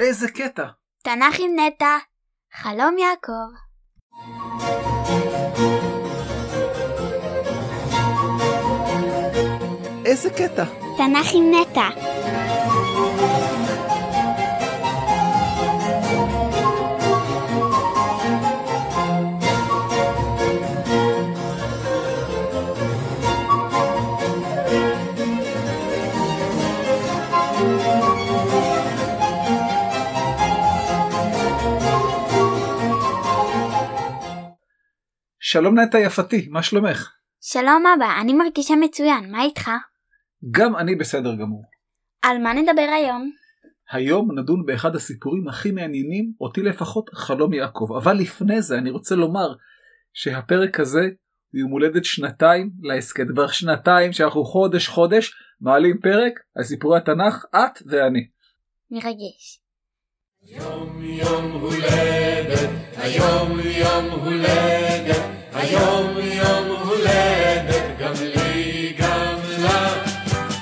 איזה קטע! תנ"ך עם נטע, חלום יעקב. איזה קטע! תנ"ך עם נטע. שלום נטע יפתי, מה שלומך? שלום אבא, אני מרגישה מצוין, מה איתך? גם אני בסדר גמור. על מה נדבר היום? היום נדון באחד הסיפורים הכי מעניינים, אותי לפחות, חלום יעקב. אבל לפני זה אני רוצה לומר שהפרק הזה הוא יום הולדת שנתיים להסכת. כבר שנתיים שאנחנו חודש חודש מעלים פרק על סיפורי התנ"ך, את ואני. מרגש. היום יום הולדת, היום יום הולדת, היום יום הולדת, גם לי גם לך.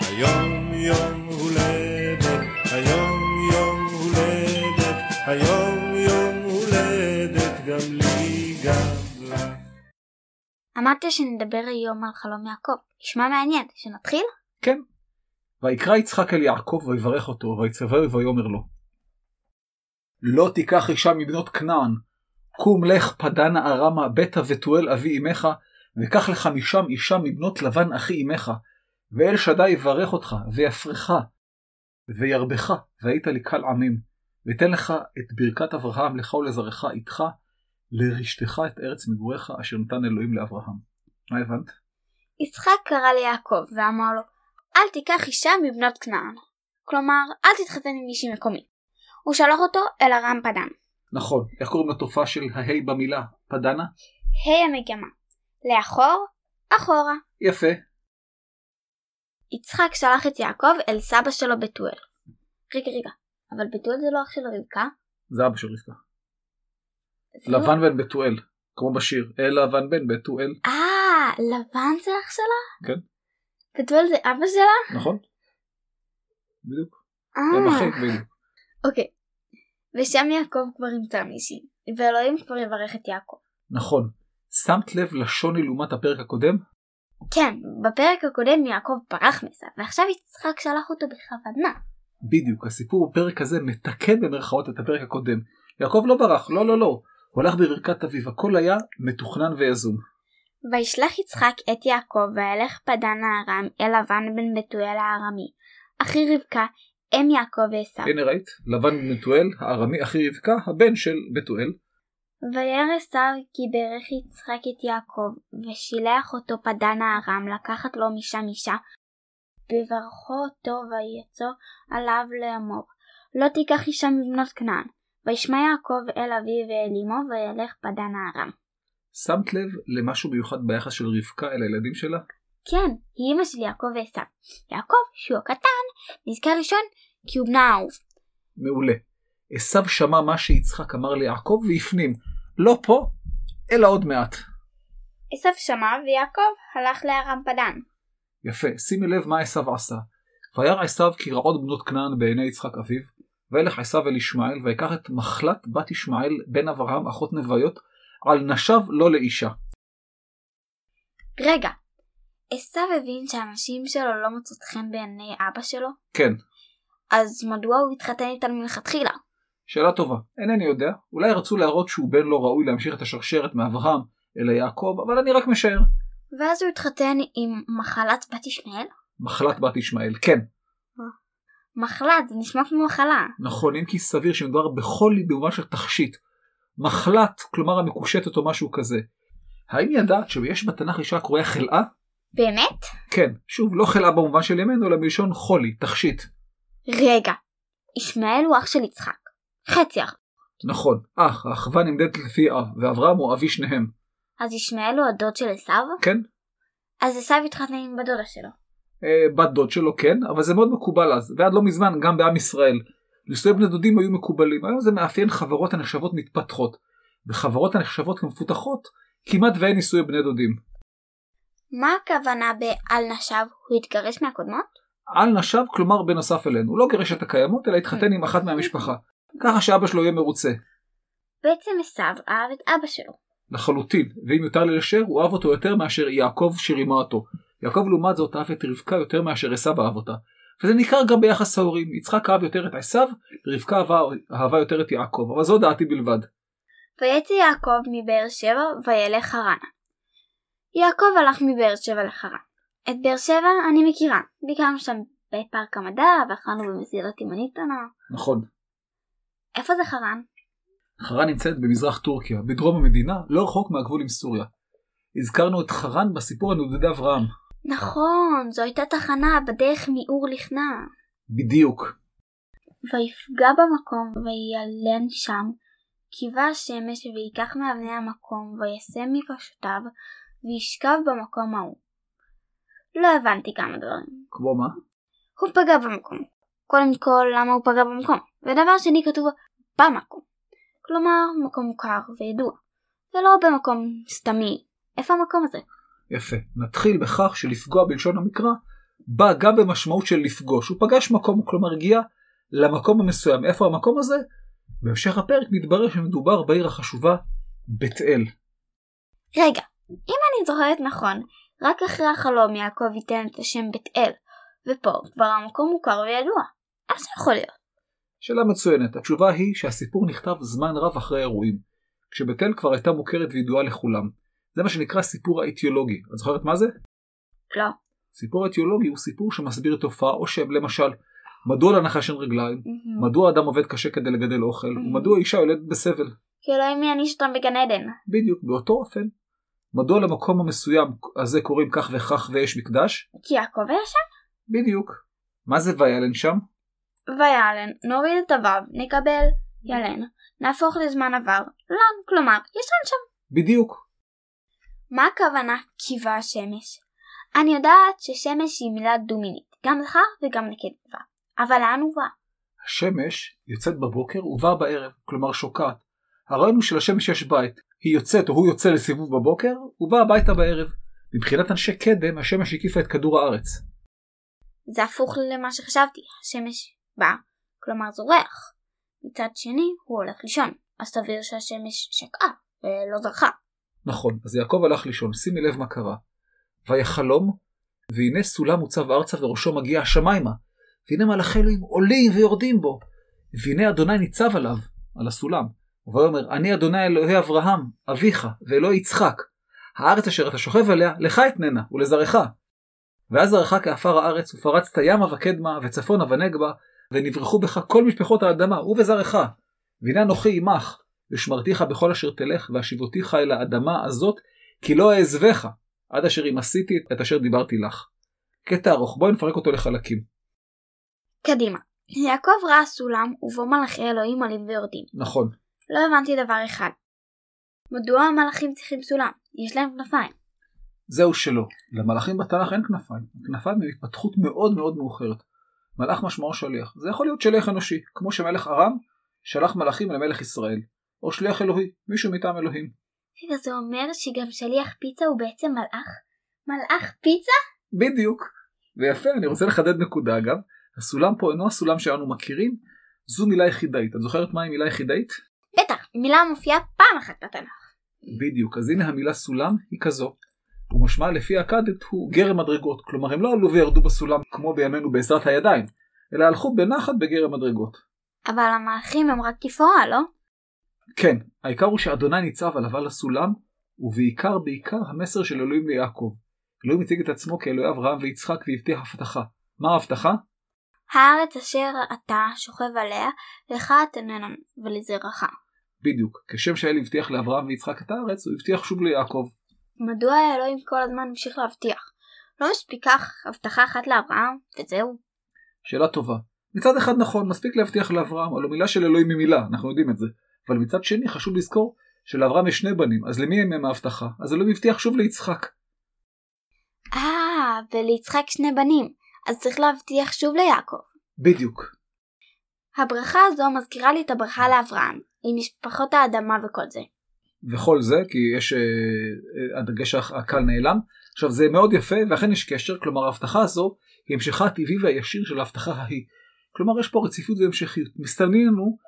היום יום הולדת, היום יום הולדת, היום יום הולדת, גם לי גם לך. אמרת שנדבר היום על חלום יעקב. נשמע מעניין, שנתחיל? כן. ויקרא יצחק אל יעקב ויברך אותו, ויצווהו ויאמר לו. לא תיקח אישה מבנות כנען, קום לך פדנה ארמה ביתה ותואל אבי אמך, וקח לך משם אישה מבנות לבן אחי אמך, ואל שדי יברך אותך, ויפרך, וירבך, והיית לי קל עמים, ויתן לך את ברכת אברהם לך ולזרעך איתך, לרשתך את ארץ מגוריך אשר נתן אלוהים לאברהם. מה הבנת? יצחק קרא ליעקב ואמר לו, אל תיקח אישה מבנות כנען. כלומר, אל תתחתן עם מישהי מקומי. הוא שלח אותו אל ארם פדן. נכון, איך קוראים לתופעה של ההי במילה? פדנה? ה' המגמה. לאחור, אחורה. יפה. יצחק שלח את יעקב אל סבא שלו בתואל. רגע רגע, אבל בתואל זה לא אח של רבקה? זה אבא של רבקה. לא- לבן בן בתואל, כמו בשיר, אל לבן בן בתואל, אה, לבן זה אח שלה? כן. בתואל זה אבא שלה? נכון? בדיוק. הם אה, אחים, בדיוק. אוקיי. ושם יעקב כבר ימצא מישהי, ואלוהים כבר יברך את יעקב. נכון. שמת לב לשוני לעומת הפרק הקודם? כן, בפרק הקודם יעקב ברח מעשיו, ועכשיו יצחק שלח אותו בכוונה. בדיוק, הסיפור בפרק הזה מתקן במרכאות את הפרק הקודם. יעקב לא ברח, לא לא לא. הוא הלך בברכת אביו, הכל היה מתוכנן ויזום. וישלח יצחק את יעקב וילך פדן הארם אל לבן בן בתואל הארמי, אחי רבקה, אם יעקב ועשיו. הנה ראית? לבן בן בתואל, הארמי אחי רבקה, הבן של בתואל. וירא עשיו כי ברך יצחק את יעקב, ושילח אותו פדן הארם לקחת לו משם אישה, בברכו אותו ויצא עליו לאמור, לא תיקח אישה מבנות כנען. וישמע יעקב אל אביו ואל אמו וילך פדן הארם. שמת לב למשהו מיוחד ביחס של רבקה אל הילדים שלה? כן, היא אמא של יעקב ועשיו. יעקב, שהוא הקטן, נזכר ראשון כי הוא בנה האהוב. מעולה. עשו שמע מה שיצחק אמר ליעקב והפנים, לא פה, אלא עוד מעט. עשיו שמע ויעקב הלך לארם פדן. יפה, שימי לב מה עשו עשה. וירא עשו כי רעות בנות כנען בעיני יצחק אביו, וילך עשו אל ישמעאל, ויקח את מחלת בת ישמעאל בן אברהם אחות נוויות, על נשב לא לאישה. רגע, עשיו הבין שהנשים שלו לא מוצאות חן בעיני אבא שלו? כן, אז מדוע הוא התחתן איתן מלכתחילה? שאלה טובה, אינני יודע, אולי רצו להראות שהוא בן לא ראוי להמשיך את השרשרת מאברהם אל יעקב, אבל אני רק משער. ואז הוא התחתן עם מחלת בת ישמעאל? מחלת בת ישמעאל, כן, מחלת, זה נשמע כמו מחלה. נכון, אם כי סביר שמדובר בחולי במובן של תכשיט. מחלת, כלומר המקושטת או משהו כזה. האם ידעת שיש בתנ"ך אישה קרויה חלאה? באמת? כן, שוב, לא חלאה במובן של ימינו, אלא מלשון חולי, תכשיט. רגע, ישמעאל הוא אח של יצחק. חצי אח. נכון, אח, האחווה נמדדת לפי אב, ואברהם הוא אבי שניהם. אז ישמעאל הוא הדוד של עשיו? כן, אז עשיו התחתן עם בדודה שלו. אה, בת דוד שלו כן, אבל זה מאוד מקובל אז, ועד לא מזמן גם בעם ישראל. נישואי בני דודים היו מקובלים, היום זה מאפיין חברות הנחשבות מתפתחות. בחברות הנחשבות כמפותחות, כמעט ואין נישואי בני דודים. מה הכוונה ב"על נשב"? הוא התגרש מהקודמות? על נשב, כלומר בנוסף אלינו. לא גירש את הקיימות, אלא התחתן עם אחת מהמשפחה. ככה שאבא שלו יהיה מרוצה. בעצם עשיו אהב את אבא שלו. לחלוטין, ואם יותר לי לשער, הוא אהב אותו יותר מאשר יעקב שרימה אותו. יעקב לעומת זאת אהב את רבקה יותר מאשר עשיו אהב אותה. וזה ניכר גם ביחס ההורים, יצחק אהב יותר את עשיו, ורבקה אהבה, אהבה יותר את יעקב, אבל זו דעתי בלבד. ויצא יעקב מבאר שבע וילך חרנה. יעקב הלך מבאר שבע לחרן. את באר שבע אני מכירה, ביקרנו שם בפארק המדע ואכלנו במסירה תימנית קטנה. נכון. איפה זה חרן? חרן נמצאת במזרח טורקיה, בדרום המדינה, לא רחוק מהגבול עם סוריה. הזכרנו את חרן בסיפור הנודדי אברהם. נכון, זו הייתה תחנה בדרך מאור לכנע. בדיוק. ויפגע במקום וילן שם, קיווה השמש ויקח מאבני המקום וישם מקשותיו וישכב במקום ההוא. לא הבנתי כמה דברים. כמו מה? הוא פגע במקום. קודם כל למה הוא פגע במקום, ודבר שני כתוב במקום. כלומר מקום מוכר וידוע, ולא במקום סתמי. איפה המקום הזה? יפה. נתחיל בכך שלפגוע בלשון המקרא בא גם במשמעות של לפגוש. הוא פגש מקום, כלומר הגיע למקום המסוים. איפה המקום הזה? בהמשך הפרק מתברר שמדובר בעיר החשובה בית אל. רגע, אם אני זוכרת נכון, רק אחרי החלום יעקב ייתן את השם בית אל, ופה כבר המקום מוכר וידוע. איך זה יכול להיות? שאלה מצוינת. התשובה היא שהסיפור נכתב זמן רב אחרי האירועים, כשבית אל כבר הייתה מוכרת וידועה לכולם. זה מה שנקרא סיפור האיטיולוגי. את זוכרת מה זה? לא. סיפור האיטיולוגי הוא סיפור שמסביר תופעה או שם, למשל, מדוע לנחש אין רגליים, מהמם. מדוע אדם עובד קשה כדי לגדל אוכל, Mhm. ומדוע אישה יולדת בסבל. כי אלוהים יעניש אותם בגן עדן. בדיוק, באותו אופן. מדוע למקום המסוים הזה קוראים כך וכך ויש מקדש? כי יעקב היה שם? בדיוק. מה זה וילן שם? וילן, נוריד את הוו, נקבל ילן, נהפוך לזמן עבר, לן, כלומר, ישן שם. בדיוק. מה הכוונה קיבה השמש? אני יודעת ששמש היא מילה דו-מינית, גם זכר וגם נקבה. אבל לאן הוא בא? השמש יוצאת בבוקר ובאה בערב, כלומר שוקעת. הרעיון הוא שלשמש יש בית. היא יוצאת או הוא יוצא לסיבוב בבוקר, ובא הביתה בערב. מבחינת אנשי קדם, השמש הקיפה את כדור הארץ. זה הפוך למה שחשבתי, השמש בא, כלומר זורח. מצד שני, הוא הולך לישון, אז סביר שהשמש שקעה ולא זרחה. נכון, אז יעקב הלך לישון, שימי לב מה קרה. ויחלום, והנה סולם מוצב ארצה וראשו מגיע השמיימה. והנה מלאכי אלוהים עולים ויורדים בו. והנה אדוני ניצב עליו, על הסולם. ויאמר, אני אדוני אלוהי אברהם, אביך, ואלוהי יצחק. הארץ אשר אתה שוכב עליה, לך אתננה, ולזרעך. ואז זרעך כעפר הארץ, ופרצת ימה וקדמה, וצפונה ונגבה, ונברחו בך כל משפחות האדמה, ובזרעך. והנה אנוכי עמך, ושמרתיך בכל אשר תלך, והשיבותיך אל האדמה הזאת, כי לא אעזבך, עד אשר אם עשיתי את אשר דיברתי לך. קטע ארוך, בואי נפרק אותו לחלקים. קדימה. יעקב ראה סולם ובו מלאכי אלוהים עולים ויורדים. נכון, לא הבנתי דבר אחד. מדוע המלאכים צריכים סולם? יש להם כנפיים. זהו שלא. למלאכים בתנ"ך אין כנפיים. כנפיים הם התפתחות מאוד מאוד מאוחרת. מלאך משמעו שליח. זה יכול להיות שליח אנושי, כמו שמלך ארם שלח מלאכים למלך ישראל. או שליח אלוהי, מישהו מטעם אלוהים. רגע, זה אומר שגם שליח פיצה הוא בעצם מלאך? מלאך פיצה? בדיוק. ויפה, אני רוצה לחדד נקודה אגב. הסולם פה אינו הסולם שאנו מכירים, זו מילה יחידאית. את זוכרת מהי מילה יחידאית? בטח, מילה מופיעה פעם אחת בתנ"ך. בדיוק, אז הנה המילה סולם היא כזו. ומשמע לפי הכדת הוא גרם מדרגות, כלומר הם לא עלו וירדו בסולם כמו בימינו בעזרת הידיים, אלא הלכו בנחת בגרם מדרגות. אבל המלאכים הם רק תפאורה, לא? כן, העיקר הוא שאדוני ניצב עליו על הסולם, ובעיקר בעיקר המסר של אלוהים ליעקב. אלוהים הציג את עצמו כאלוהי אברהם ויצחק והבטיח הבטחה. מה ההבטחה? הארץ אשר אתה שוכב עליה, לך תננה ולזרעך. בדיוק, כשם שהאל הבטיח לאברהם ויצחק את הארץ, הוא הבטיח שוב ליעקב. מדוע האלוהים כל הזמן המשיך להבטיח? לא מספיקה הבטחה אחת לאברהם, וזהו. שאלה טובה. מצד אחד נכון, מספיק להבטיח לאברהם, הלוא מילה של אלוהים היא מילה, אנחנו יודעים את זה. אבל מצד שני חשוב לזכור שלאברהם יש שני בנים, אז למי הם ההבטחה? אז אלוהים הבטיח שוב ליצחק. אה, וליצחק שני בנים, אז צריך להבטיח שוב ליעקב. בדיוק. הברכה הזו מזכירה לי את הברכה לאברהם, עם משפחות האדמה וכל זה. וכל זה, כי יש, אה, אה, הדגש הקל נעלם. עכשיו זה מאוד יפה, ואכן יש קשר, כלומר ההבטחה הזו היא המשכה הטבעי והישיר של ההבטחה ההיא. כלומר יש פה רציפות והמשכיות. מסתמנים לנו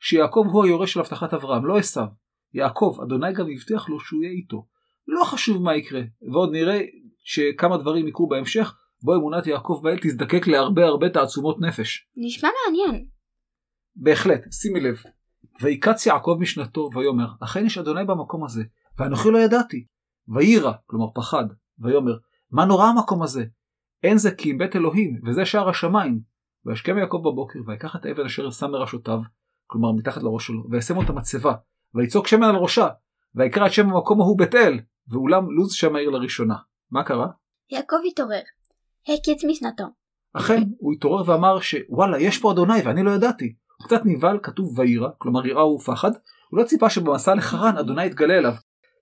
שיעקב הוא היורש של הבטחת אברהם, לא עשיו. יעקב, אדוני גם הבטיח לו שהוא יהיה איתו. לא חשוב מה יקרה, ועוד נראה שכמה דברים יקרו בהמשך, בו אמונת יעקב באל תזדקק להרבה הרבה תעצומות נפש. נשמע מעניין. בהחלט, שימי לב. ויקץ יעקב משנתו, ויאמר, אכן יש אדוני במקום הזה, ואנוכי לא ידעתי. ויירא, כלומר פחד, ויאמר, מה נורא המקום הזה? אין זה כי אם בית אלוהים, וזה שער השמיים. וישכם יעקב בבוקר, ויקח את האבן אשר שם מראשותיו, כלומר מתחת לראש שלו, וישם אותה מצבה, ויצוק שמן על ראשה, ויקרא את שם המקום ההוא בית אל, ואולם לוז שם העיר לראשונה. מה קרה? יעקב התעורר. הקיץ משנתו. אכן, הוא התעורר ואמר שוואלה, יש פה אדוני ואני לא ידעתי. הוא קצת נבהל, כתוב ויירא, כלומר יראה ופחד, הוא לא ציפה שבמסע לחרן אדוני יתגלה אליו.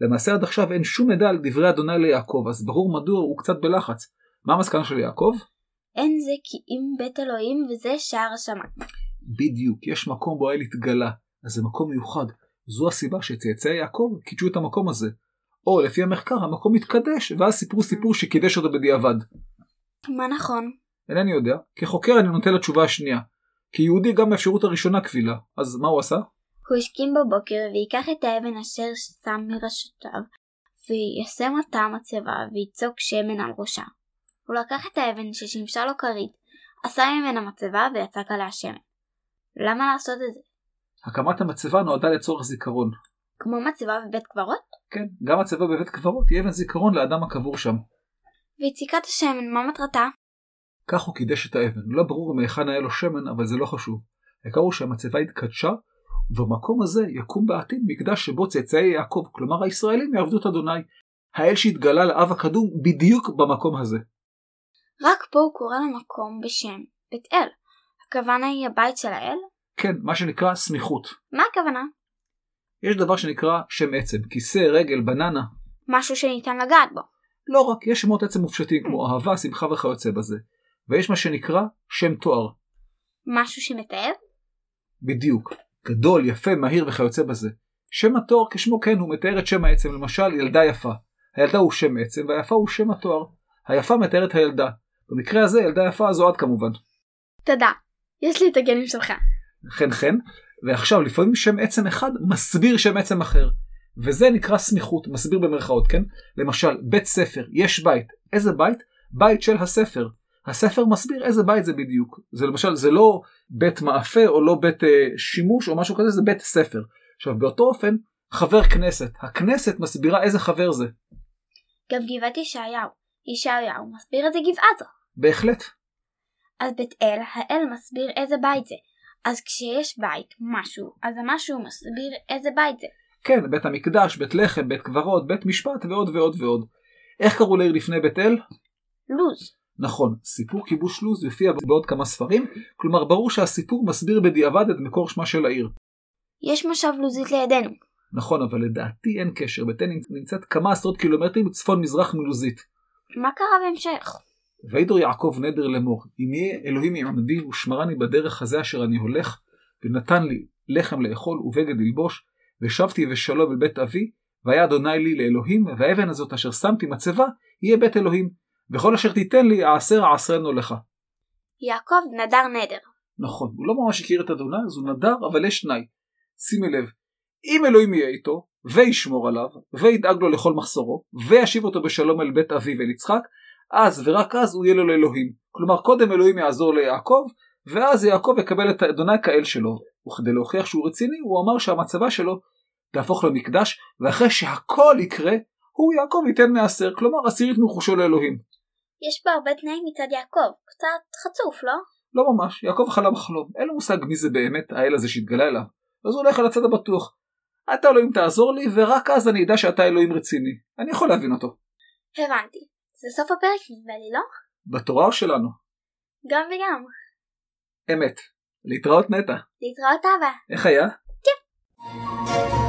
למעשה עד עכשיו אין שום מידע על דברי אדוני ליעקב, אז ברור מדוע הוא קצת בלחץ. מה המסקנה של יעקב? אין זה כי אם בית אלוהים וזה שער השמיים. בדיוק, יש מקום בו האל התגלה, אז זה מקום מיוחד. זו הסיבה שצאצאי יעקב קידשו את המקום הזה. או לפי המחקר המקום התקדש, ואז סיפרו סיפור שקידש אותו בדיעבד. מה נכון? אינני יודע, כחוקר אני נוטה לתשובה השנייה. כיהודי גם האפשרות הראשונה קבילה, אז מה הוא עשה? הוא השכים בבוקר ויקח את האבן אשר שם מראשותיו, וישם אותה מצבה ויצוק שמן על ראשה. הוא לקח את האבן ששימשה לו כרית, עשה ממנה מצבה ויצק עליה שמן. למה לעשות את זה? הקמת המצבה נועדה לצורך זיכרון. כמו מצבה בבית קברות? כן, גם מצבה בבית קברות היא אבן זיכרון לאדם הקבור שם. ויציקת השמן, מה מטרתה? כך הוא קידש את האבן. לא ברור מהיכן היה לו שמן, אבל זה לא חשוב. העיקר הוא שהמצבה התקדשה, ובמקום הזה יקום בעתיד מקדש שבו צאצאי יעקב, כלומר הישראלים יעבדו את אדוני. האל שהתגלה לאב הקדום בדיוק במקום הזה. רק פה הוא קורא למקום בשם בית אל. הכוונה היא הבית של האל? כן, מה שנקרא סמיכות. מה הכוונה? יש דבר שנקרא שם עצם, כיסא, רגל, בננה. משהו שניתן לגעת בו. לא רק, יש שמות עצם מופשטים כמו אהבה, שמחה וכיוצא בזה. ויש מה שנקרא שם תואר. משהו שמתאר? בדיוק. גדול, יפה, מהיר וכיוצא בזה. שם התואר כשמו כן הוא מתאר את שם העצם, למשל ילדה יפה. הילדה הוא שם עצם והיפה הוא שם התואר. היפה מתארת הילדה. במקרה הזה ילדה יפה זו את כמובן. תודה. יש לי את הגנים שלך. חן חן. ועכשיו לפעמים שם עצם אחד מסביר שם עצם אחר. וזה נקרא סמיכות, מסביר במרכאות, כן? למשל, בית ספר, יש בית. איזה בית? בית של הספר. הספר מסביר איזה בית זה בדיוק. זה למשל, זה לא בית מאפה או לא בית אה, שימוש או משהו כזה, זה בית ספר. עכשיו, באותו אופן, חבר כנסת. הכנסת מסבירה איזה חבר זה. גם גבעת ישעיהו. ישעיהו מסביר איזה גבעה זו. בהחלט. אז בית אל, האל מסביר איזה בית זה. אז כשיש בית, משהו, אז המשהו מסביר איזה בית זה. כן, בית המקדש, בית לחם, בית קברות, בית משפט ועוד ועוד ועוד. איך קראו לעיר לפני בית אל? לוז. נכון, סיפור כיבוש לוז יופיע בעוד כמה ספרים, כלומר ברור שהסיפור מסביר בדיעבד את מקור שמה של העיר. יש מושב לוזית לידינו. נכון, אבל לדעתי אין קשר, בית אל נמצאת כמה עשרות קילומטרים צפון מזרח מלוזית. מה קרה בהמשך? וידור יעקב נדר לאמור, אם יהיה אלוהים יעמדי ושמרני בדרך הזה אשר אני הולך, ונתן לי לחם לאכול ובגד ללבוש, ושבתי ושלום אל בית אבי, והיה אדוני לי לאלוהים, והאבן הזאת אשר שמתי מצבה, יהיה בית אלוהים, וכל אשר תיתן לי אעשר אעשרנו לך. יעקב נדר נדר. נכון, הוא לא ממש הכיר את אדוני, אז הוא נדר, אבל יש תנאי. שימי לב, אם אלוהים יהיה איתו, וישמור עליו, וידאג לו לכל מחסורו, וישיב אותו בשלום אל בית אבי ואל יצחק, אז ורק אז הוא יהיה לו לאלוהים. כלומר, קודם אלוהים יעזור ליעקב, ואז יעקב יקבל את אדוני כאל שלו. וכדי להוכיח שהוא רציני, הוא אמר שהמצבה שלו תהפוך למקדש, ואחרי שהכל יקרה, הוא יעקב ייתן מעשר, כלומר עשירית מרכושו לאלוהים. יש פה הרבה תנאים מצד יעקב. קצת חצוף, לא? לא ממש, יעקב חלם חלום, אין לו מושג מי זה באמת האל הזה שהתגלה אליו. אז הוא הולך על הצד הבטוח. אתה אלוהים תעזור לי, ורק אז אני אדע שאתה אלוהים רציני. אני יכול להבין אותו. הבנתי. זה סוף הפרק נדמה לי, לא? בתורה או שלנו? גם וגם. אמת. להתראות נטע. להתראות אבא. איך היה? כן.